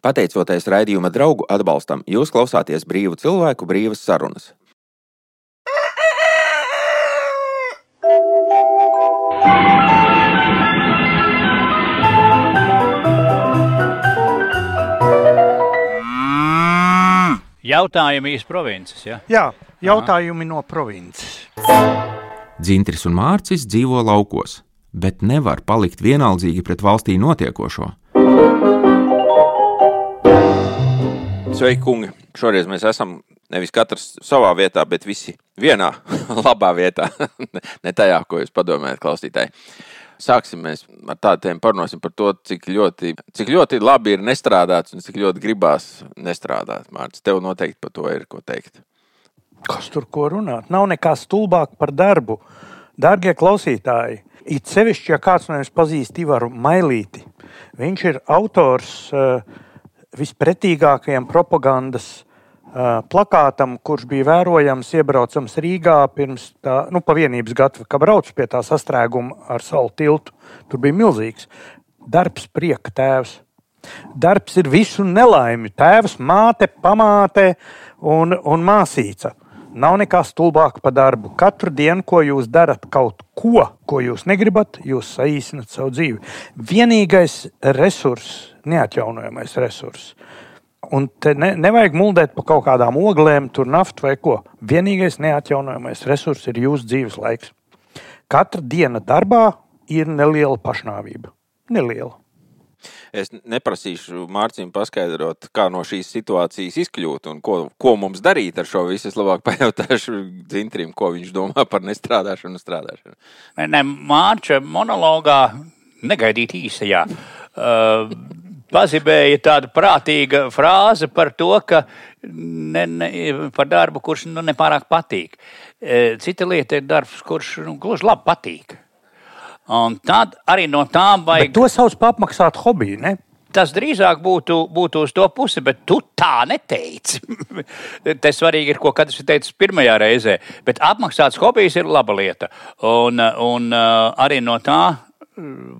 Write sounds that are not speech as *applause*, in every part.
Pateicoties raidījuma draugu atbalstam, jūs klausāties brīvu cilvēku brīvas sarunas. Jautājumi iz provinces. Ja? Jā, jautājumi no provinces. Dzintris un Mārcis dzīvo laukos, bet nevar palikt vienaldzīgi pret valstī notiekošo. Sveiki, kungi! Šoreiz mēs esam nevis katrs savā vietā, bet visi vienā *laughs* labā vietā. *laughs* ne tajā, ko jūs padomājat, klausītāji. Sāksim mēs ar tādu tēmu, parunāsim par to, cik ļoti, cik ļoti labi ir nestrādāts un cik ļoti gribās nestrādāt. Mārcis, tev noteikti par to ir ko teikt. Kas tur ko runāt? Nav nekā stulbāk par darbu. Darbie klausītāji, it sevišķi, ja kāds no jums pazīst Ivaru Mailīti, viņš ir autors uh, vispretīgākajam propagandas plakātam, kurš bija vērojams, iebraucams Rīgā pirms tā, nu, pavienības gada, kad brauc pie tā sastrēguma ar salu tiltu. Tur bija milzīgs darbs, prieka tēvs. Darbs ir visu nelaimi. Tēvs, māte, pamāte un, un māsīca. Nav nekā stulbāka par darbu. Katru dienu, ko jūs darat, kaut ko, ko jūs negribat, jūs saīsināt savu dzīvi. Vienīgais resurss, neatjaunojamais resurss, Un te ne, nevajag muldēt pa kaut kādām oglēm, tur naftu vai ko. Vienīgais neatjaunojamais resurs ir jūsu dzīves laiks. Katra diena darbā ir neliela pašnāvība. Neliela. Es neprasīšu Mārciņam paskaidrot, kā no šīs situācijas izkļūt un ko, ko mums darīt ar šo visu. Es labāk *laughs* pajautāšu Zintrim, ko viņš domā par nestrādāšanu un strādāšanu. Ne, Mārča monologā negaidīt īsajā. Uh, pazibēja tāda prātīga frāze par to, ka ne, ne, par darbu, kurš nu, nepārāk patīk. E, cita lieta ir darbs, kurš nu, gluži labi patīk. Un tad arī no tā vajag. Bet to sauc par apmaksātu hobiju. Ne? Tas drīzāk būtu, būtu uz to pusi, bet tu tā neteici. *laughs* Tas svarīgi ir, ko katrs ir teicis pirmajā reizē. Bet apmaksāts hobijs ir laba lieta. Un, un arī no tā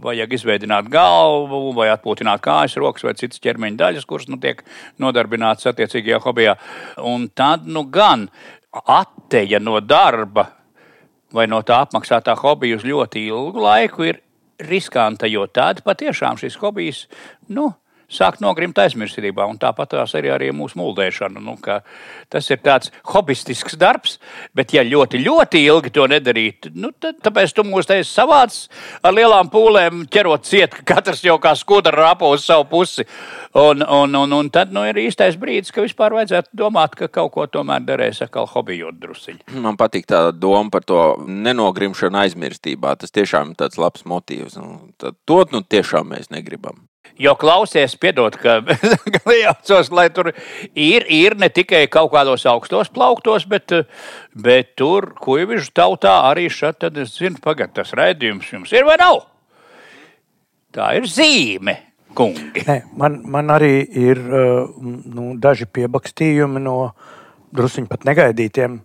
vajag izveidot galvu, vai atpūtināt kājas, rokas vai citas ķermeņa daļas, kuras nu, tiek nodarbinātas attiecīgajā hobijā. Un tad nu gan atteja no darba vai no tā apmaksātā hobija uz ļoti ilgu laiku ir riskanta, jo tad patiešām šis hobijs, nu, sākt nogrimt aizmirstībā. Tāpat arī, arī mūsu mūldēšana. Nu, tas ir tāds hobistisks darbs, bet ja ļoti, ļoti ilgi to nedarīt, nu, tad, tāpēc tu mūs te esi savāds ar lielām pūlēm ķerot ciet, ka katrs jau kā skudra rapo uz savu pusi. Un, un, un, un tad nu, ir īstais brīdis, ka vispār vajadzētu domāt, ka kaut ko tomēr darēs atkal hobijot drusiņi. Man patīk tā doma par to nenogrimšanu aizmirstībā. Tas tiešām ir tāds labs motīvs. Nu, to nu, tiešām mēs negribam. Jo klausies, piedod, ka *laughs* iejaucos, lai tur ir, ir ne tikai kaut kādos augstos plauktos, bet, bet tur kuģiņu tautā arī šeit, tad es zinu, pagaid, tas raidījums jums ir vai nav? Tā ir zīme. Kungi. Ne, man, man arī ir nu, daži piebakstījumi no druskuļi pat negaidītiem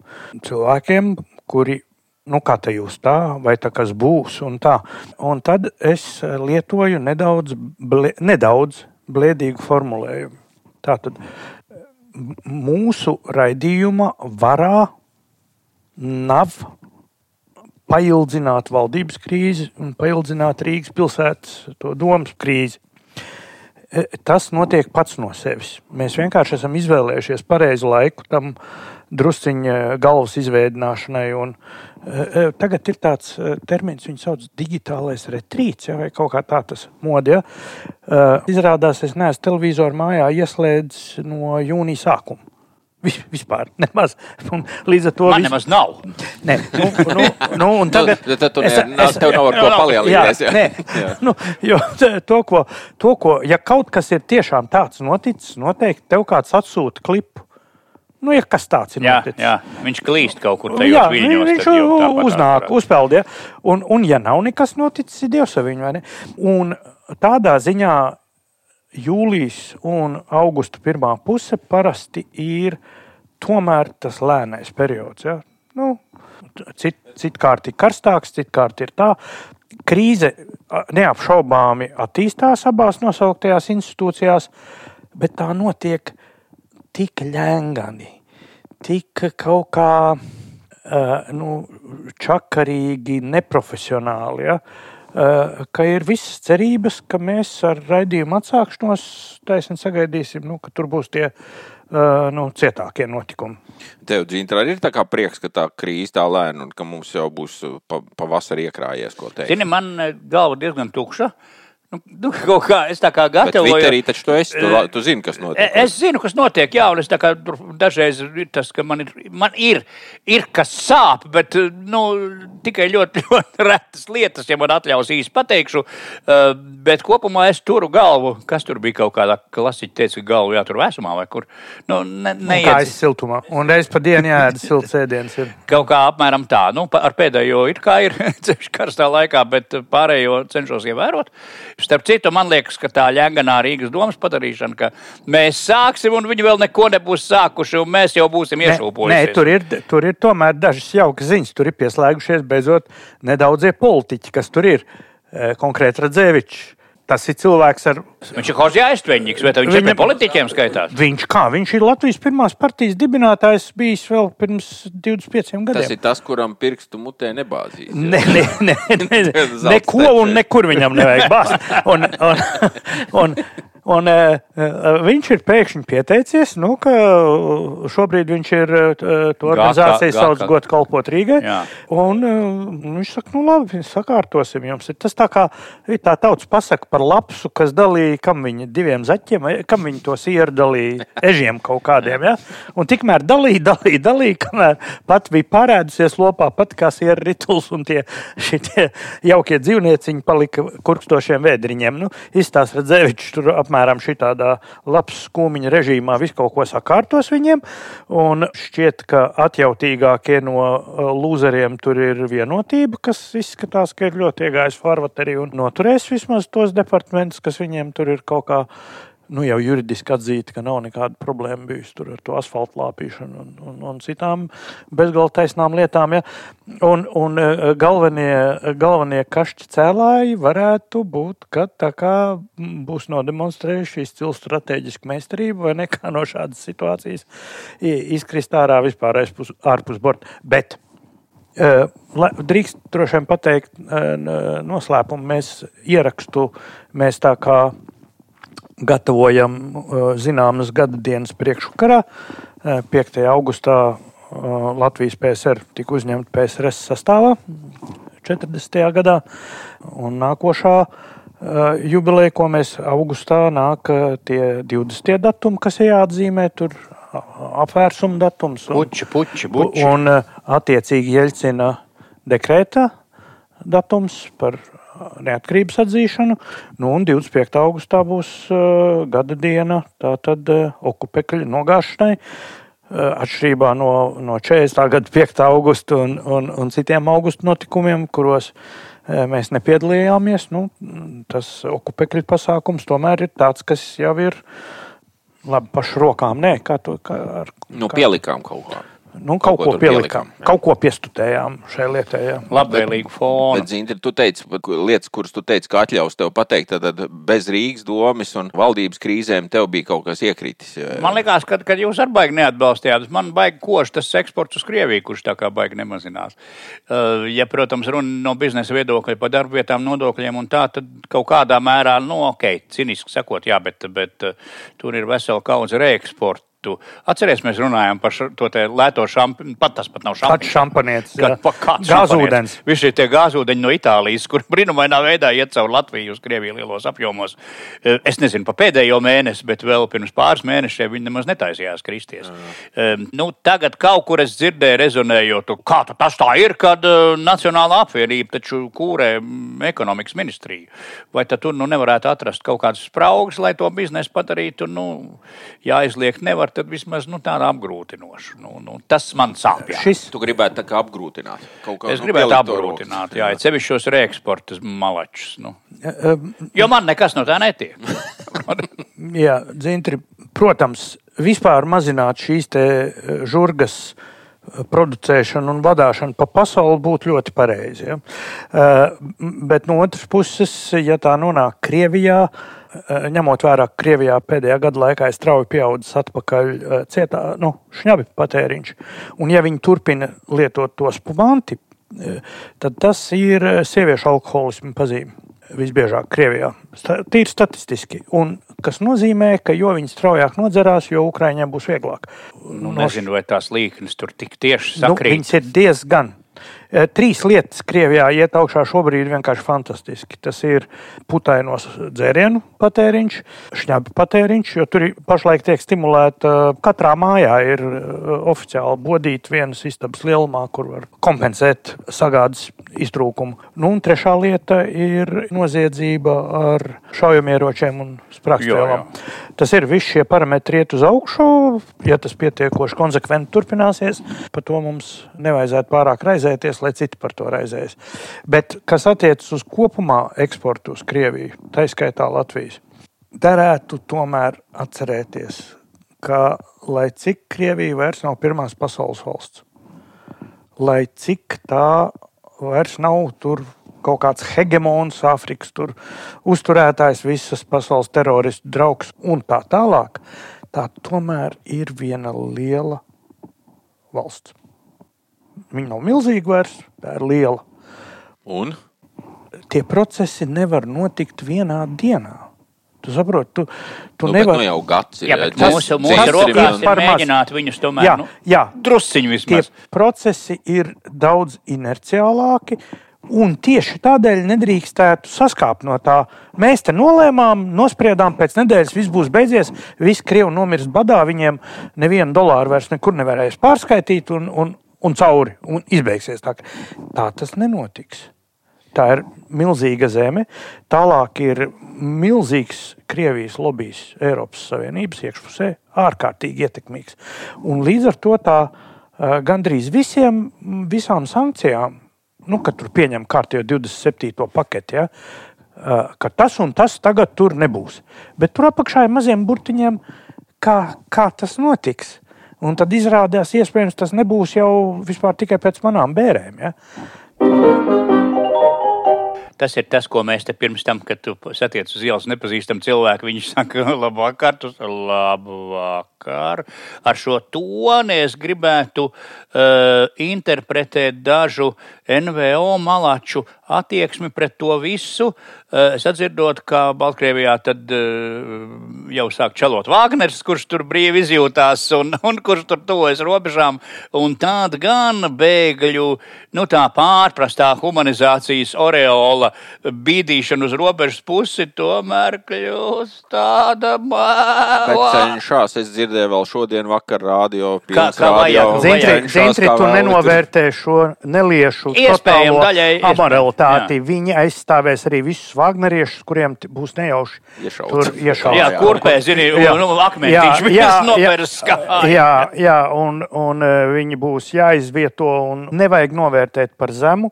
cilvēkiem, kuri nu, kā te jūs tā, vai tā kas būs, un tā. Un tad es lietoju nedaudz, ble, nedaudz blēdīgu formulējumu. Tātad mūsu raidījuma varā nav paildzināt valdības krīzi un paildzināt Rīgas pilsētas domas krīzi. E, tas notiek pats no sevis. Mēs vienkārši esam izvēlējušies pareizu laiku tam drusciņa galvas izveidināšanai. Un, uh, tagad ir tāds termins, viņu sauc par digitālais retrīts, ja, vai kaut kā tā tas modi. Ja. Izrādās, es neesmu televizoru mājā ieslēdzis no jūnija sākuma. Vispār *laughs* nemaz. Un līdz ar to. Man nemaz nav. Nē, nu, nu, nu, un tagad. Nu, tad tu ne, es, es, tev nav ar ko palielināt. Jā, jā. Nē, *laughs* jā. Nu, jo *laughs* to ko, to, ko, ja kaut kas ir tiešām tāds noticis, noteikti tev kāds atsūta klipu. Nu, ja kas tāds ir jā, noticis. Jā, viņš klīst kaut kur tajos jā, viļņos. Viņš uznāk, uzpeld. Ja? Un, un, ja nav nekas noticis, ir Dievs ar viņu, vai ne? Un tādā ziņā jūlijas un augusta pirmā puse parasti ir tomēr tas lēnais periods. Ja? Nu, cit, citkārt ir karstāks, citkārt ir tā. Krīze neapšaubāmi attīstās abās nosauktajās institūcijās. bet tā notiek tik ļēngani, tik kaut kā uh, nu, čakarīgi, neprofesionāli. Ja? Uh, ka ir visas cerības, ka mēs ar raidījumu atsākšanos taisni sagaidīsim, nu, ka tur būs tie uh, nu, cietākie notikumi. Tev, Dzintra, ir tā kā prieks, ka tā krīze tā lēna un ka mums jau būs pavasarī pa iekrājies, ko teikt. Zini, man galva diezgan tukša. Uh, Nu, nu, kaut kā es tā kā gatavoju. Twitterī taču tu esi, tu, tu zini, kas notiek. Es zinu, kas notiek, jā, un es tā kā dažreiz ir tas, ka man ir, man ir, ir kas sāp, bet, nu, tikai ļoti, *laughs* ļoti retas lietas, ja man atļaus īsti pateikšu, uh, bet kopumā es turu galvu, kas tur bija kaut kādā klasiķa teica, ka galvu jātur vēsumā vai kur. Nu, ne, neiet. Kā es siltumā, un reiz pa dienu jāēd silts ēdiens. Ir. *laughs* Kaut kā apmēram tā, nu, ar pēdējo ir kā ir *laughs* ceļš karstā laikā, bet pārējo cenšos ievērot. Starp citu, man liekas, ka tā ļaunā Rīgas domas padarīšana, ka mēs sāksim, un viņi vēl neko nebūs sākuši, un mēs jau būsim iešūpojušies. Nē, nē tur, ir, tur ir tomēr dažas jaukas ziņas. Tur ir pieslēgušies beidzot nedaudzie politiķi, kas tur ir. Eh, konkrēti Radzēvičs Tas ir cilvēks ar. Viņš ir Horzija aiztveņģis, vai viņš Viņa... ir politiķiem skaitās? Viņš kā? Viņš ir Latvijas pirmās partijas dibinātājs bijis vēl pirms 25 gadiem. Tas ir tas, kuram pirkstu mutē nebāzīs. Ne, ne, ne, ne, *laughs* ne, neko un nekur viņam nevajag bāzt. Un, un, un, Un, uh, viņš ir pēkšņi pieteicies, nu, ka šobrīd viņš ir uh, to organizāciju sauc godu kalpot Rīgai. Jā. Un uh, viņš saka, nu labi, sakārtosim jums. Tas tā kā tā tauts pasaka par lapsu, kas dalīja, kam viņa diviem zaķiem, kam viņa tos ierdalīja *laughs* ežiem kaut kādiem. Ja? Un tikmēr dalīja, dalīja, dalīja, kamēr pat bija parēdusies lopā, pat kā siera rituls un tie šitie jaukie dzīvnieciņi palika kurkstošiem vēdriņiem. Nu, izstāsta Redzevičs tur apmēram apmēram šādā labs skūmiņa režīmā visu kaut ko sakārtos viņiem. Un šķiet, ka atjautīgākie no uh, lūzeriem tur ir vienotība, kas izskatās, ka ir ļoti iegājis farvaterī un noturēs vismaz tos departamentus, kas viņiem tur ir kaut kā nu, jau juridiski atzīta, ka nav nekāda problēma bijusi ar to asfaltu lāpīšanu un, un, un citām bezgalīgi taisnām lietām. Ja? Un, un e, galvenie, galvenie kašķi cēlāji varētu būt, ka tā kā būs nodemonstrējuši izcilu strateģisku meistarību vai nekā no šādas situācijas izkrist ārā vispār ārpus, ārpus borta. Bet e, Drīkst droši vien pateikt, e, noslēpumu mēs ierakstu, mēs tā kā gatavojam uh, zināmas gada dienas priekšvakarā. 5. Uh, augustā uh, Latvijas PSR tika uzņemta PSRS sastāvā 40. gadā. Un nākošā jubileja, ko mēs augustā nāk tie 20. datumi, kas ir jāatzīmē, tur apvērsuma datums. Un, puči, puči, puči. Un attiecīgi Jeļcina dekrēta datums par neatkarības atzīšanu. Nu, un 25. augustā būs uh, gada diena tātad uh, okupekļu nogāšanai. Uh, atšķirībā no, no 40. gada 5. augusta un, un, un citiem augusta notikumiem, kuros uh, mēs nepiedalījāmies, nu, tas okupekļu pasākums tomēr ir tāds, kas jau ir labi pašu rokām. Nē, kā to kā ar, nu, pielikām kaut kā. Nu, kaut, kaut ko, ko pielikām, jā. kaut ko piestutējām šai lietai. Jā. Labvēlīgu fonu. Bet, Zinti, tu teici, lietas, kuras tu teici, ka atļaus tev pateikt, tad bez Rīgas domas un valdības krīzēm tev bija kaut kas iekritis. Jā. Man liekas, ka, kad jūs ar baigi neatbalstījāt, man baigi koši tas eksports uz Krieviju, kurš tā kā baigi nemazinās. Uh, ja, protams, runa no biznesa viedokļa par darba vietām, nodokļiem un tā, tad kaut kādā mērā, nu, ok, ciniski sakot, jā, bet, bet uh, tur ir vesela kaudze reeksporta tu atceries, mēs runājām par šo, to lēto šampanieti. Pat tas pat nav šampanietis. Gāzūdens. Visi šie gāzūdeņi no Itālijas, kur *laughs* brīnumainā veidā iet caur Latviju uz Krieviju lielos apjomos. E, es nezinu pa pēdējo mēnesi, bet vēl pirms pāris mēnešiem viņi nemaz netaisījās kristies. Um, nu, tagad kaut kur es dzirdēju, rezonējot, kā tas tā ir, kad uh, Nacionāla apvienība taču kūrē ekonomikas ministriju. Vai tad tur nu nevarētu atrast kaut kādas spraugas, lai to biznesu padarītu? Nu, jāizliek nevar tad vismaz nu, tāda apgrūtinoša. Nu, nu, tas man sāp. Jā. Šis tu gribētu tā kā apgrūtināt. Kā, es nu, gribētu apgrūtināt, jā, jā sevišķi šos reeksporta malačus. Nu. Jo man nekas no tā netiek. *laughs* jā, dzintri, protams, vispār mazināt šīs te eh, žurgas eh, producēšanu un vadīšanu pa pasauli būtu ļoti pareizi. Ja? Uh, bet no otras puses, ja tā nonāk Krievijā, eh, ņemot vērā, ka Krievijā pēdējā gada laikā ir strauji pieaudzis atpakaļ eh, cietā, nu, šņabi patēriņš. Un ja viņi turpina lietot to spumanti, eh, tad tas ir sieviešu alkoholismu pazīme. Visbiežāk Krievijā. Tīri statistiski. Un, kas nozīmē, ka jo viņi straujāk nodzerās, jo Ukraiņiem būs vieglāk. Nu, nezinu, vai tās līknes tur tik tieši sakrīt. Nu, viņas ir diezgan Eh, trīs lietas Krievijā iet augšā šobrīd vienkārši fantastiski. Tas ir putainos dzērienu patēriņš, šņabu patēriņš, jo tur pašlaik tiek stimulēta eh, katrā mājā ir eh, oficiāli bodīta vienas istabas lielumā, kur var kompensēt sagādas iztrūkumu. Nu, un trešā lieta ir noziedzība ar šaujamieročiem un sprāgstvielām. Tas ir viss šie parametri iet uz augšu, ja tas pietiekoši konsekventi turpināsies. Par to mums nevajadzētu pārāk raizēties lai citi par to raizējas. Bet kas attiecas uz kopumā eksportu uz Krieviju, tā izskaitā Latvijas, derētu tomēr atcerēties, ka lai cik Krievija vairs nav pirmās pasaules valsts, lai cik tā vairs nav tur kaut kāds hegemons, Āfrikas uzturētājs, visas pasaules teroristu draugs un tā tālāk, tā tomēr ir viena liela valsts. Viņa nav milzīga vairs, tā ir liela. Un? Tie procesi nevar notikt vienā dienā. Tu saproti, tu, tu nu, nevari. Nu jau gads ir. Jā, bet mūsu, mūsu rokās ir mēģināt viņus tomēr jā, nu, jā, drusciņu vismaz. Tie procesi ir daudz inerciālāki. Un tieši tādēļ nedrīkstētu saskāpt no tā. Mēs te nolēmām, nospriedām, pēc nedēļas viss būs beidzies, visi krievi nomirs badā, viņiem nevienu dolāru vairs nekur nevarēs pārskaitīt, un, un, un cauri, un izbeigsies. Tā, tā tas nenotiks. Tā ir milzīga zeme. Tālāk ir milzīgs Krievijas lobbyis Eiropas Savienības iekšpusē, ārkārtīgi ietekmīgs. Un līdz ar to tā gandrīz visiem, visām sankcijām, nu, kad tur pieņem kārtējo 27. paketi, ja, ka tas un tas tagad tur nebūs. Bet tur apakšā ir maziem burtiņiem, kā, kā tas notiks. Un tad izrādās, iespējams, tas nebūs jau vispār tikai pēc manām bērēm. Ja? Tas ir tas, ko mēs te pirms tam, kad tu satiec uz ielas nepazīstam cilvēku, viņš saka, *laughs* labvakar, tu labvakar. Ar šo toni es gribētu uh, interpretēt dažu NVO malaču attieksmi pret to visu. Uh, sadzirdot, ka Baltkrievijā tad uh, jau sāk čelot Vāgners, kurš tur brīvi izjūtās un, un kurš tur tuvojas robežām. Un tāda gan bēgļu, nu tā pārprastā humanizācijas oreola bīdīšana uz robežas pusi tomēr kļūst tāda māla. Cenšās, es dzirdēju vēl šodien vakar rādio. Kā, kā vajag? Zintri, tu nenovērtē šo neliešu. Amoralitāti. Viņi aizstāvēs arī visus Wagneriešus, kuriem būs nejauši iešaut. tur iešaut. Jā, kurpē, zini, jā. nu, akmentiņš viņas novērs kā. Jā, jā, un, un e, viņi būs jāizvieto un nevajag novērtēt par zemu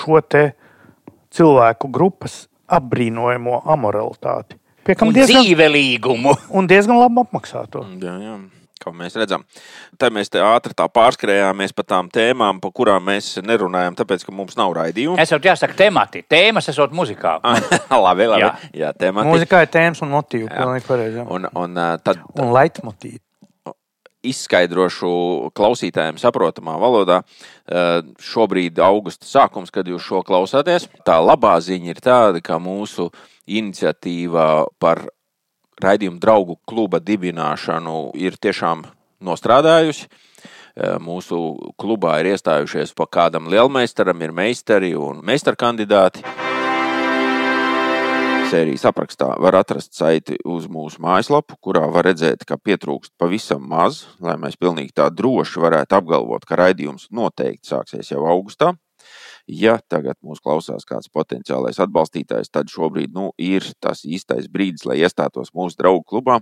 šo te cilvēku grupas apbrīnojamo amoralitāti. Piekam diezgan dzīvelīgumu. *laughs* Un diezgan labi apmaksāto. Jā, jā kā mēs redzam. Tad mēs te ātri tā pārskrējāmies pa tām tēmām, pa kurām mēs nerunājam, tāpēc, ka mums nav raidījumu. Es jau jāsaka, temati. Tēmas esot muzikā. *laughs* labi, labi. Jā, jā temati. Mūzikā ir tēmas un motīvi. Pareizi, un, un, tad, un leitmotīvi. Izskaidrošu klausītājiem saprotamā valodā. Šobrīd ir augusta sākums, kad jūs šo klausāties. Tā labā ziņa ir tāda, ka mūsu iniciatīva par raidījumu draugu kluba dibināšanu ir tiešām nostrādājusi. E, mūsu klubā ir iestājušies pa kādam lielmeistaram, ir meistari un meistarkandidāti. Sērijas aprakstā var atrast saiti uz mūsu mājaslapu, kurā var redzēt, ka pietrūkst pavisam maz, lai mēs pilnīgi tā droši varētu apgalvot, ka raidījums noteikti sāksies jau augustā. Ja tagad mūs klausās kāds potenciālais atbalstītājs, tad šobrīd nu, ir tas īstais brīdis, lai iestātos mūsu draugu klubā,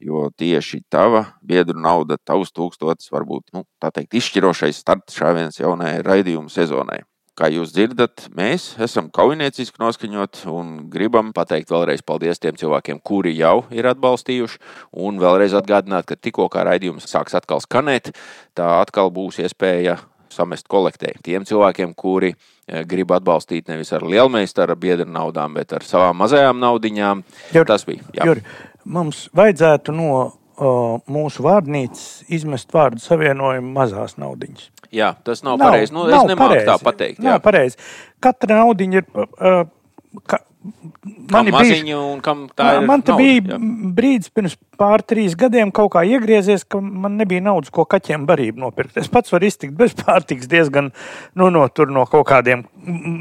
jo tieši tava biedru nauda, tavs tūkstotis, var būt nu, teikt, izšķirošais starts šāviens jaunajai raidījumu sezonai. Kā jūs dzirdat, mēs esam kaujinieciski noskaņot un gribam pateikt vēlreiz paldies tiem cilvēkiem, kuri jau ir atbalstījuši. Un vēlreiz atgādināt, ka tikko kā raidījums sāks atkal skanēt, tā atkal būs iespēja samest kolektē. Tiem cilvēkiem, kuri eh, grib atbalstīt nevis ar lielmeistara biedra naudām, bet ar savām mazajām naudiņām. Jur, Tas bija. Jā. Jur, mums vajadzētu no uh, mūsu vārnīcas izmest vārdu savienojumu mazās naudiņas. Jā, tas nav, nav pareizi. Nu, es nemāku tā pateikt. Jā. Nav pareizi. Katra naudiņa ir. Uh, ka, Kam ir un kam tā Man, ir man nauda, bija jā. brīdis pirms pār trīs gadiem, kaut kā iegriezies, ka man nebija naudas, ko kaķiem barību nopirkt. Es pats varu iztikt bez pārtiks diezgan nu, no, no kaut kādiem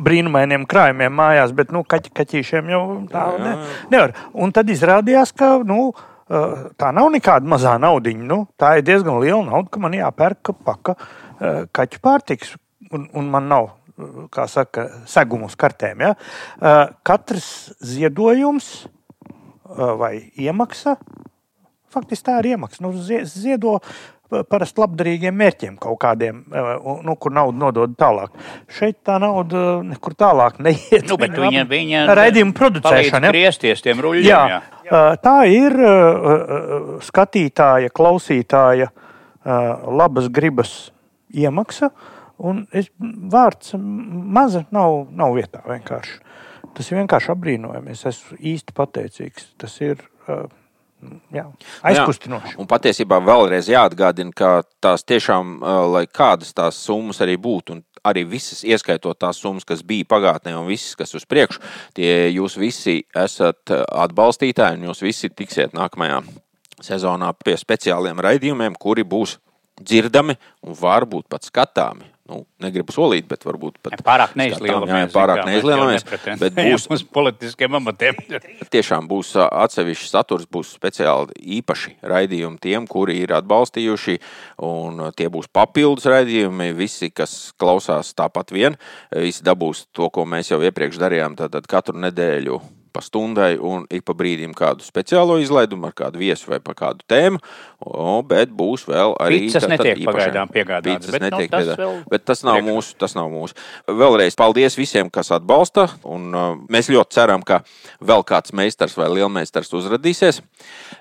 brīnumainiem krājumiem mājās, bet nu, kaķi, kaķīšiem jau tā Jā, jā, ne, jā. nevar. Un tad izrādījās, ka nu, uh, tā nav nekāda mazā naudiņa. Nu, tā ir diezgan liela nauda, ka man jāpērk paka uh, kaķu pārtiks. Un, un man nav, uh, kā saka, segumu uz kartēm. Ja? Uh, Katrs ziedojums vai iemaksa, faktiski tā ir iemaksa, nu, zie- ziedo parasti labdarīgiem mērķiem kaut kādiem, nu, kur naudu nodod tālāk. Šeit tā nauda nekur tālāk neiet. Nu, bet viņa, viņa raidījuma producēšana. Griezties tiem ruļļiem. Jā, Jā. tā ir skatītāja, klausītāja labas gribas iemaksa. Un es, vārds maza nav, nav vietā vienkārši. Tas ir vienkārši apbrīnojami. Es esmu īsti pateicīgs. Tas ir uh, jā, aizkustinoši. Un patiesībā vēlreiz jāatgādina, ka tās tiešām, lai kādas tās summas arī būtu, un arī visas, ieskaitot tās summas, kas bija pagātnē, un visas, kas uz priekšu, tie jūs visi esat atbalstītāji, un jūs visi tiksiet nākamajā sezonā pie speciāliem raidījumiem, kuri būs dzirdami un varbūt pat skatāmi. Nu, negribu solīt, bet varbūt pat Pārāk neizlielamies. Pārāk neizlielamies. Bet būs, *laughs* uz politiskiem amatiem. tiešām būs ā, atsevišķs saturs, būs speciāli īpaši raidījumi tiem, kuri ir atbalstījuši, un tie būs papildus raidījumi. Visi, kas klausās tāpat vien, visi dabūs to, ko mēs jau iepriekš darījām, tātad katru nedēļu pa stundai un ik pa brīdim kādu speciālo izlaidumu ar kādu viesu vai par kādu tēmu, o, bet būs vēl arī Picas tātad netiek īpašie- pagaidām bet, nu, netiek tas piegādātas. vēl Bet tas nav priekšā. mūsu, tas nav mūsu. Vēlreiz paldies visiem, kas atbalsta. Un, uh, mēs ļoti ceram, ka vēl kāds meistars vai lielmeistars uzrādīsies.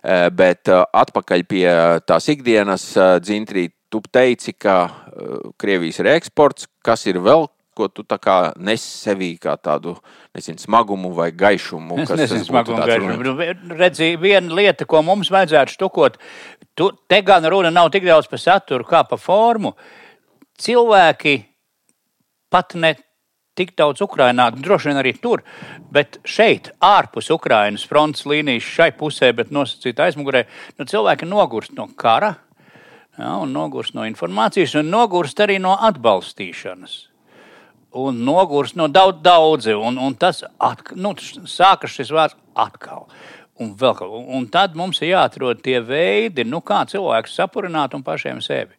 Uh, bet uh, atpakaļ pie tās ikdienas, uh, Dzintrī, tu teici, ka uh, Krievijas ir eksports, kas ir vēl. Ko tu tā kā nes sevī kā tādu nezinu, smagumu vai gaišumu? Es kas nezinu, tas būtu smagu un tāds gaišu. runājums? Nu, Redzi, viena lieta, ko mums vajadzētu štukot, tu, te gan runa nav tik daudz par saturu, kā par formu. Cilvēki pat ne tik daudz Ukrainā, droši vien arī tur, bet šeit, ārpus Ukrainas frontes līnijas, šai pusē, bet nosacīt aizmugurē, nu, cilvēki nogurst no kara, ja, un nogurst no informācijas, un nogurst arī no atbalstīšanas un nogurs no daudz, daudzi. Un, un tas atk, nu, sākas šis vārds atkal. Un, vēl, un tad mums ir jāatrod tie veidi, nu, kā cilvēku sapurināt un pašiem sevi.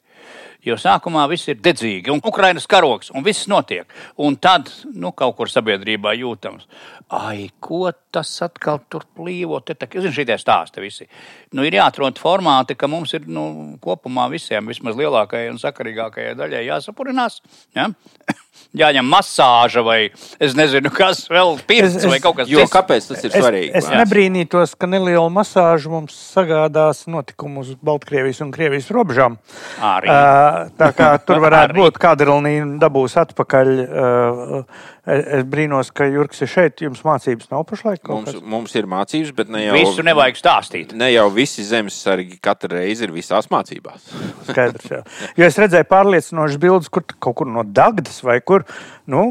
Jo sākumā viss ir dedzīgi, un Ukraiņas karoks, un viss notiek. Un tad nu, kaut kur sabiedrībā jūtams, ai, ko tas atkal tur plīvo. Te, tā, zin, šitie stāsti visi. Nu, ir jāatrod formāti, ka mums ir nu, kopumā visiem, vismaz lielākajai un sakarīgākajai daļai jāsapurinās. Ja? *coughs* Jāņem masāža vai es nezinu, kas vēl pirts Es- es- vai kaut kas Jo cits. kāpēc tas ir Es, svarīgi? es nebrīnītos, ka neliela masāža mums sagādās notikumu uz Baltkrievijas un Krievijas robežām. Arī. Uh, tā kā *laughs* tur varētu būt kadrlnī dabūs atpakaļ. Uh, es es brīnos, ka Jurks ir šeit. Jums mācības nav pašlaik. Mums, kas? mums ir mācības, bet ne jau, Visu nevajag stāstīt. ne jau visi zemesargi katru reizi ir visās mācībās. Skaidrs, jā. Jo es redzēju pārliecinošas bildes, kur kaut kur no Dagdas vai kur. Nu,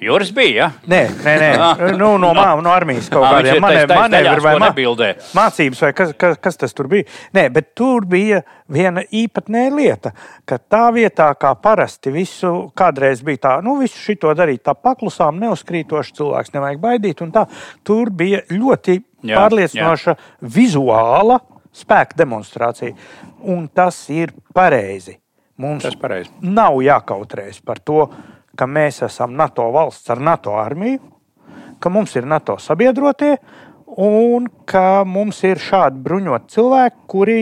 Jūras bija, ja? Nē, nē, nē. Nu, no, mā, no armijas kaut viņš kādiem ir tais- tais manevri daļās, vai mā- mācības, vai kas, kas, kas tas tur bija. Nē, bet tur bija viena īpatnēja lieta, ka tā vietā, kā parasti visu kādreiz bija tā, nu, visu šito darīt tā paklusām, neuzkrītoši cilvēks, nevajag baidīt. Tā, tur bija ļoti Jā, pārliecinoša vizuāla spēka demonstrācija. Un tas ir pareizi. Mums Tas pareizi. nav jākautrējas par to, ka mēs esam NATO valsts ar NATO armiju, ka mums ir NATO sabiedrotie un ka mums ir šādi bruņoti cilvēki, kuri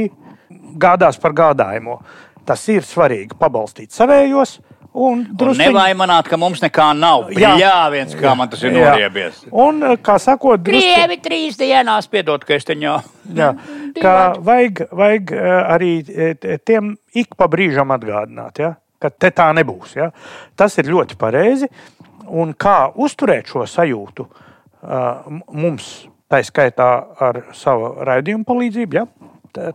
gādās par gādājumu. Tas ir svarīgi pabalstīt savējos. Un Un drusciņ- nevaimanāt, ka mums nekā nav. Jā. Jā, viens kā man tas ir Jā. noriebies. Un, kā sakot, drusciņ- Krievi trīs dienās, piedod, ka es te ņau. Jā, *laughs* ka vajag, vajag eh, arī eh, tiem ik pa brīžam atgādināt, ja? Ka te tā nebūs. Ja? Tas ir ļoti pareizi. Un kā uzturēt šo sajūtu mums, tā skaitā ar savu raidījumu palīdzību, ja?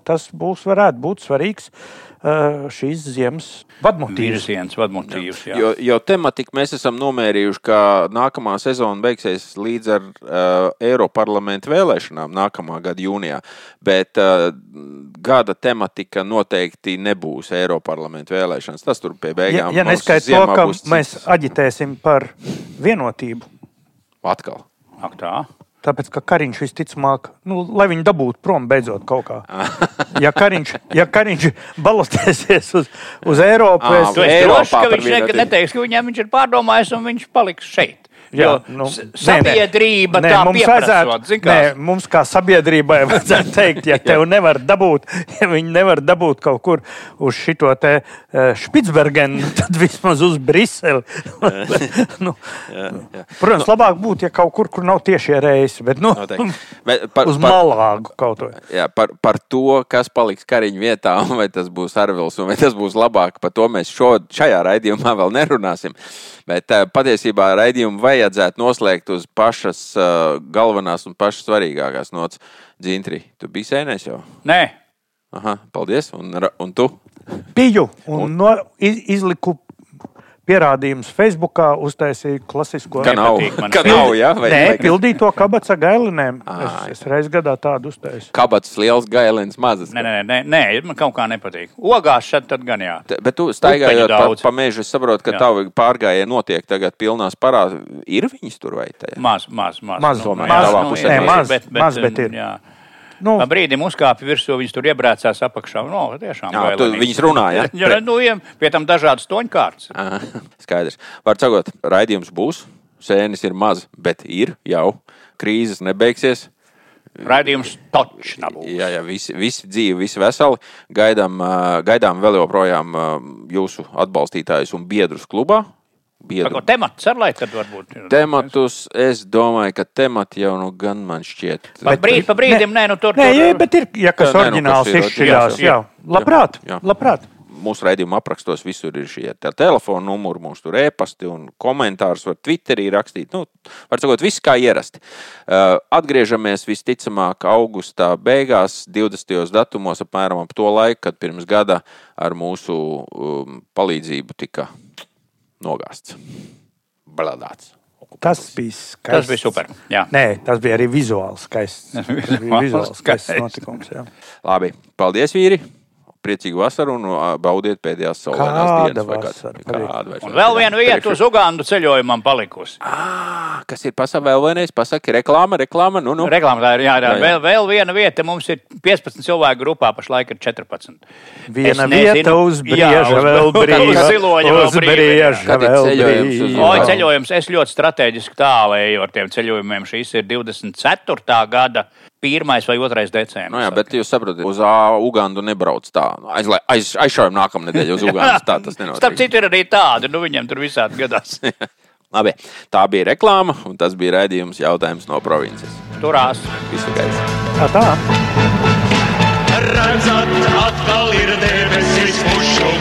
tas būs, varētu būt svarīgs uh, šīs ziemas vadmotīvs. Virziens, vadmotīvs. Jā. Jo, jo tematiku mēs esam nomērījuši, ka nākamā sezona beigsies līdz ar uh, Eiroparlamentu vēlēšanām nākamā gada jūnijā. Bet uh, gada tematika noteikti nebūs Eiroparlamentu vēlēšanas. Tas tur pie Ja, beigām ja mums neskaidrs to, ka mēs aģitēsim par vienotību. Atkal. Ak, tā. Tāpēc, ka Kariņš visticamāk, nu, lai viņi dabūtu prom beidzot kaut kā. *laughs* Ja Kariņš, ja Kariņš balotēsies uz, uz Eiropu, es, Tu esi Eiropā drošs, ka viņš ne, vienotību. neteiks, ka viņam viņš ir pārdomājis un viņš paliks šeit. Jā, nu, s- nē, nē. sabiedrība tā mums vajadzētu- nē, mums kā sabiedrībai *laughs* vajadzētu teikt, ja *laughs* tev nevar dabūt, *laughs* ja viņi nevar dabūt kaut kur uz šito te Špitsbergenu, tad vismaz uz Briseli. nu, protams, labāk būtu, ja kaut kur, kur nav tiešie reisi, bet nu. Bet par, uz malāgu kaut ko. jā, par, par to, kas paliks kariņu vietā, vai tas būs Arvils, un vai tas būs labāk, par to mēs šo, šajā raidījumā vēl nerunāsim. Bet uh, patiesībā raidījumu vajadzētu noslēgt uz pašas uh, galvenās un pašas svarīgākās nots. Dzintri, tu biji sēnēs jau? Nē, Aha, paldies, un, un tu? Biju un no, iz, izliku pierādījumus Facebookā, uztaisīju klasisko nav, ka tas. nav, jā? Vai, Nē, vai- pildīto kabatas ar gailinēm. Es, es reiz gadā tādu uztaisu. Kabats liels, gailins, mazs. nē, nē, nē, nē, man kaut kā nepatīk. Ogās šeit tad gan jā. Te- Bet tu staigājot pa, pa mežu, es saprotu, ka Jā. tavi pārgājieni notiek tagad pilnās parā. Ir viņas tur vai te? Maz, maz, maz. Maz, jā, pusē ir, nē, ir, maz, bet, bet, maz, bet ir. Jā. Nu, Pa brīdim uzkāpa virsū, viņas tur iebrācās apakšā. No, tiešām Jā, tu- viņas runā, ja? *laughs* Jā, nu, pie tam dažādas toņkārtas. Aha, *laughs* Skaidrs. Var sakot, raidījums būs, sēnes ir maz, bet ir jau. Krīzes nebeigsies. Raidījums točs nav. Jā, jā, visi, visi dzīvi, visi veseli. Gaidām, gaidām vēl joprojām jūsu atbalstītājus un biedrus klubā. Biedru Ko temats ar lai tad varbūt ir? tematus, es domāju, ka temati jau nu gan man šķiet. Pa brīd, pa brīdim, nē, nu tur. nē, jā, bet ir, ja kas nē, nu, oriģināls ir izšķirās, jā, jā. labprāt, Jā. labprāt. mūsu raidījuma aprakstos visur ir šie te telefona numuri, mūsu tur e-pasti un komentārus var Twitterī rakstīt. Nu, var sakot, viss kā ierasti. Uh, atgriežamies visticamāk augustā beigās, 20. datumos, apmēram ap to laiku, kad pirms gada ar mūsu um, palīdzību tika nogāzts. Bladāts. Tas bija skaists. Tas bija super. Jā. Nē, tas bija arī vizuāls skaists. *laughs* Tas bija vizuāls skaists skaists. notikums. Jā. Labi, paldies, vīri! Priecīgu vasaru un baudiet pēdējās saulēnās Kāda dienas. vai vasara? Kāda Un vēl viena vieta uz Ugandu ceļojumam palikusi. Ah, kas ir pasaulē vēl vienreiz? Pasaki, reklāma, reklāma. Nu, nu. Reklāmā tā ir jā, jā. Jā, jā. Vēl, vēl viena vieta. Mums ir 15 cilvēku grupā, pašlaik ir 14. Viena vieta uz brieža uz- vēl uz brīva. ziloņa vēl Uz brieža vēl ceļojums uz. Oi, ceļojums, es ļoti strateģiski tālu eju ar tiem ceļojumiem. Šis ir 24. gada 1. vai 2. decembris. Nu, jā, bet jūs saprotat, uz Ugandu nebrauc tā. Aizlai- Aiz, aizšaujam nākamā nedēļa uz *laughs* Ugandu. Tā tas Starp nenotiek. citu, ir arī tādi, nu viņiem tur visādi gadās. *laughs* Labi, tā bija reklāma, un tas bija raidījums jautājums no provinces. Turās. Visu gaisu! Tā, tā. Redzat, atkal ir debesis, pušu